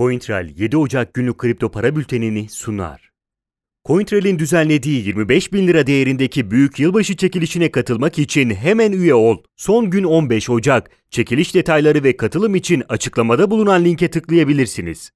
CoinTrail 7 Ocak günlük kripto para bültenini sunar. CoinTrail'in düzenlediği 25 bin lira değerindeki büyük yılbaşı çekilişine katılmak için hemen üye ol. Son gün 15 Ocak. Çekiliş detayları ve katılım için açıklamada bulunan linke tıklayabilirsiniz.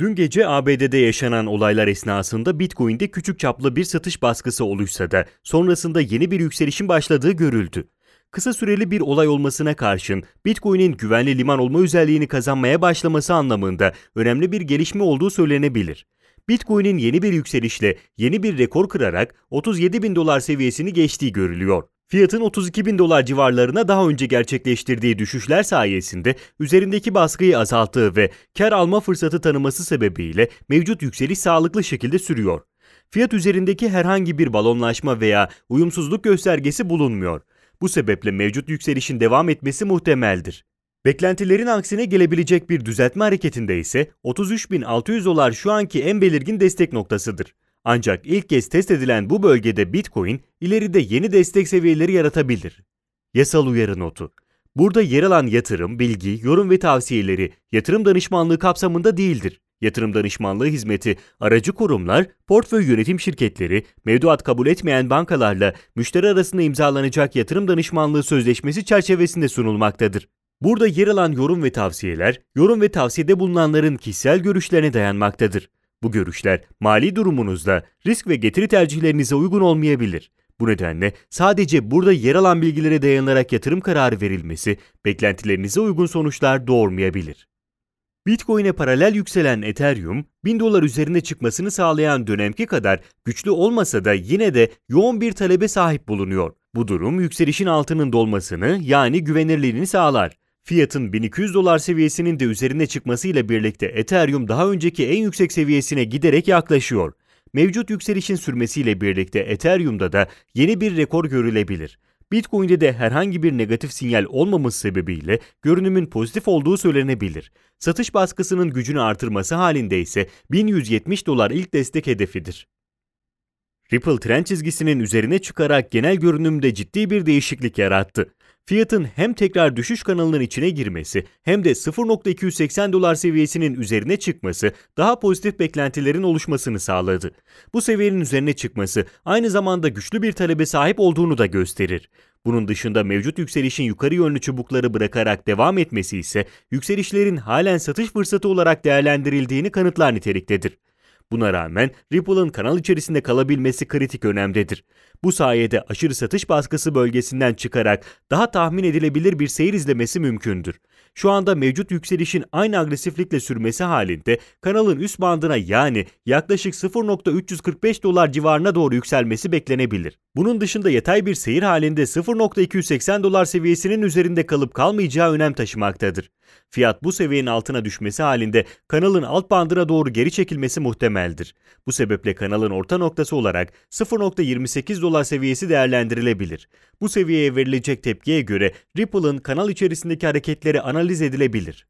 Dün gece ABD'de yaşanan olaylar esnasında Bitcoin'de küçük çaplı bir satış baskısı oluşsa da sonrasında yeni bir yükselişin başladığı görüldü. Kısa süreli bir olay olmasına karşın Bitcoin'in güvenli liman olma özelliğini kazanmaya başlaması anlamında önemli bir gelişme olduğu söylenebilir. Bitcoin'in yeni bir yükselişle yeni bir rekor kırarak 37 bin dolar seviyesini geçtiği görülüyor. Fiyatın 32 bin dolar civarlarına daha önce gerçekleştirdiği düşüşler sayesinde üzerindeki baskıyı azalttığı ve kar alma fırsatı tanıması sebebiyle mevcut yükseliş sağlıklı şekilde sürüyor. Fiyat üzerindeki herhangi bir balonlaşma veya uyumsuzluk göstergesi bulunmuyor. Bu sebeple mevcut yükselişin devam etmesi muhtemeldir. Beklentilerin aksine gelebilecek bir düzeltme hareketinde ise 33.600 dolar şu anki en belirgin destek noktasıdır. Ancak ilk kez test edilen bu bölgede Bitcoin ileride yeni destek seviyeleri yaratabilir. Yasal uyarı notu. Burada yer alan yatırım, bilgi, yorum ve tavsiyeleri yatırım danışmanlığı kapsamında değildir. Yatırım danışmanlığı hizmeti aracı kurumlar, portföy yönetim şirketleri, mevduat kabul etmeyen bankalarla müşteri arasında imzalanacak yatırım danışmanlığı sözleşmesi çerçevesinde sunulmaktadır. Burada yer alan yorum ve tavsiyeler, yorum ve tavsiyede bulunanların kişisel görüşlerine dayanmaktadır. Bu görüşler mali durumunuzda risk ve getiri tercihlerinize uygun olmayabilir. Bu nedenle sadece burada yer alan bilgilere dayanarak yatırım kararı verilmesi beklentilerinize uygun sonuçlar doğurmayabilir. Bitcoin'e paralel yükselen Ethereum, 1000 dolar üzerine çıkmasını sağlayan dönemki kadar güçlü olmasa da yine de yoğun bir talebe sahip bulunuyor. Bu durum yükselişin altının dolmasını yani güvenirliğini sağlar. Fiyatın 1200 dolar seviyesinin de üzerine çıkmasıyla birlikte Ethereum daha önceki en yüksek seviyesine giderek yaklaşıyor. Mevcut yükselişin sürmesiyle birlikte Ethereum'da da yeni bir rekor görülebilir. Bitcoin'de de herhangi bir negatif sinyal olmaması sebebiyle görünümün pozitif olduğu söylenebilir. Satış baskısının gücünü artırması halinde ise 1170 dolar ilk destek hedefidir. Ripple trend çizgisinin üzerine çıkarak genel görünümde ciddi bir değişiklik yarattı. Fiyatın hem tekrar düşüş kanalının içine girmesi hem de 0.280 dolar seviyesinin üzerine çıkması daha pozitif beklentilerin oluşmasını sağladı. Bu seviyenin üzerine çıkması aynı zamanda güçlü bir talebe sahip olduğunu da gösterir. Bunun dışında mevcut yükselişin yukarı yönlü çubukları bırakarak devam etmesi ise yükselişlerin halen satış fırsatı olarak değerlendirildiğini kanıtlar niteliktedir. Buna rağmen Ripple'ın kanal içerisinde kalabilmesi kritik önemdedir. Bu sayede aşırı satış baskısı bölgesinden çıkarak daha tahmin edilebilir bir seyir izlemesi mümkündür. Şu anda mevcut yükselişin aynı agresiflikle sürmesi halinde kanalın üst bandına yani yaklaşık 0.345 dolar civarına doğru yükselmesi beklenebilir. Bunun dışında yatay bir seyir halinde 0.280 dolar seviyesinin üzerinde kalıp kalmayacağı önem taşımaktadır. Fiyat bu seviyenin altına düşmesi halinde kanalın alt bandına doğru geri çekilmesi muhtemeldir. Bu sebeple kanalın orta noktası olarak 0.28 dolar seviyesi değerlendirilebilir. Bu seviyeye verilecek tepkiye göre Ripple'ın kanal içerisindeki hareketleri analiz edilebilir.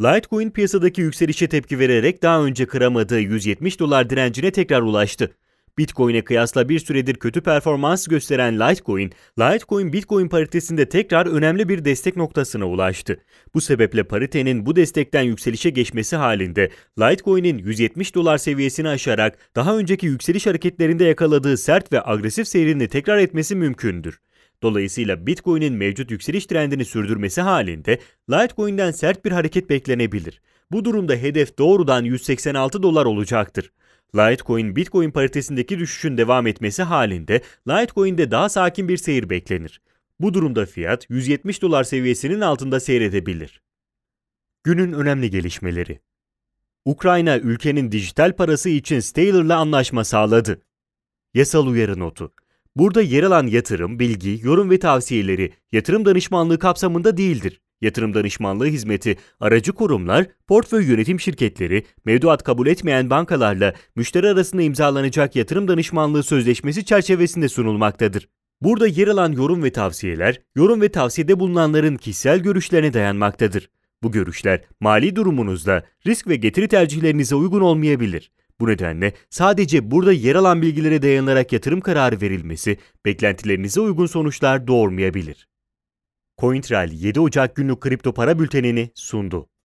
Litecoin piyasadaki yükselişe tepki vererek daha önce kıramadığı 170 dolar direncine tekrar ulaştı. Bitcoin'e kıyasla bir süredir kötü performans gösteren Litecoin, Litecoin Bitcoin paritesinde tekrar önemli bir destek noktasına ulaştı. Bu sebeple paritenin bu destekten yükselişe geçmesi halinde Litecoin'in 170 dolar seviyesini aşarak daha önceki yükseliş hareketlerinde yakaladığı sert ve agresif seyrini tekrar etmesi mümkündür. Dolayısıyla Bitcoin'in mevcut yükseliş trendini sürdürmesi halinde Litecoin'den sert bir hareket beklenebilir. Bu durumda hedef doğrudan 186 dolar olacaktır. Litecoin Bitcoin paritesindeki düşüşün devam etmesi halinde Litecoin'de daha sakin bir seyir beklenir. Bu durumda fiyat 170 dolar seviyesinin altında seyredebilir. Günün önemli gelişmeleri. Ukrayna ülkenin dijital parası için Stellar'la anlaşma sağladı. Yasal uyarı notu. Burada yer alan yatırım, bilgi, yorum ve tavsiyeleri yatırım danışmanlığı kapsamında değildir. Yatırım danışmanlığı hizmeti aracı kurumlar, portföy yönetim şirketleri, mevduat kabul etmeyen bankalarla müşteri arasında imzalanacak yatırım danışmanlığı sözleşmesi çerçevesinde sunulmaktadır. Burada yer alan yorum ve tavsiyeler, yorum ve tavsiyede bulunanların kişisel görüşlerine dayanmaktadır. Bu görüşler mali durumunuzda risk ve getiri tercihlerinize uygun olmayabilir. Bu nedenle sadece burada yer alan bilgilere dayanarak yatırım kararı verilmesi beklentilerinize uygun sonuçlar doğurmayabilir. CoinTrail 7 Ocak günlük kripto para bültenini sundu.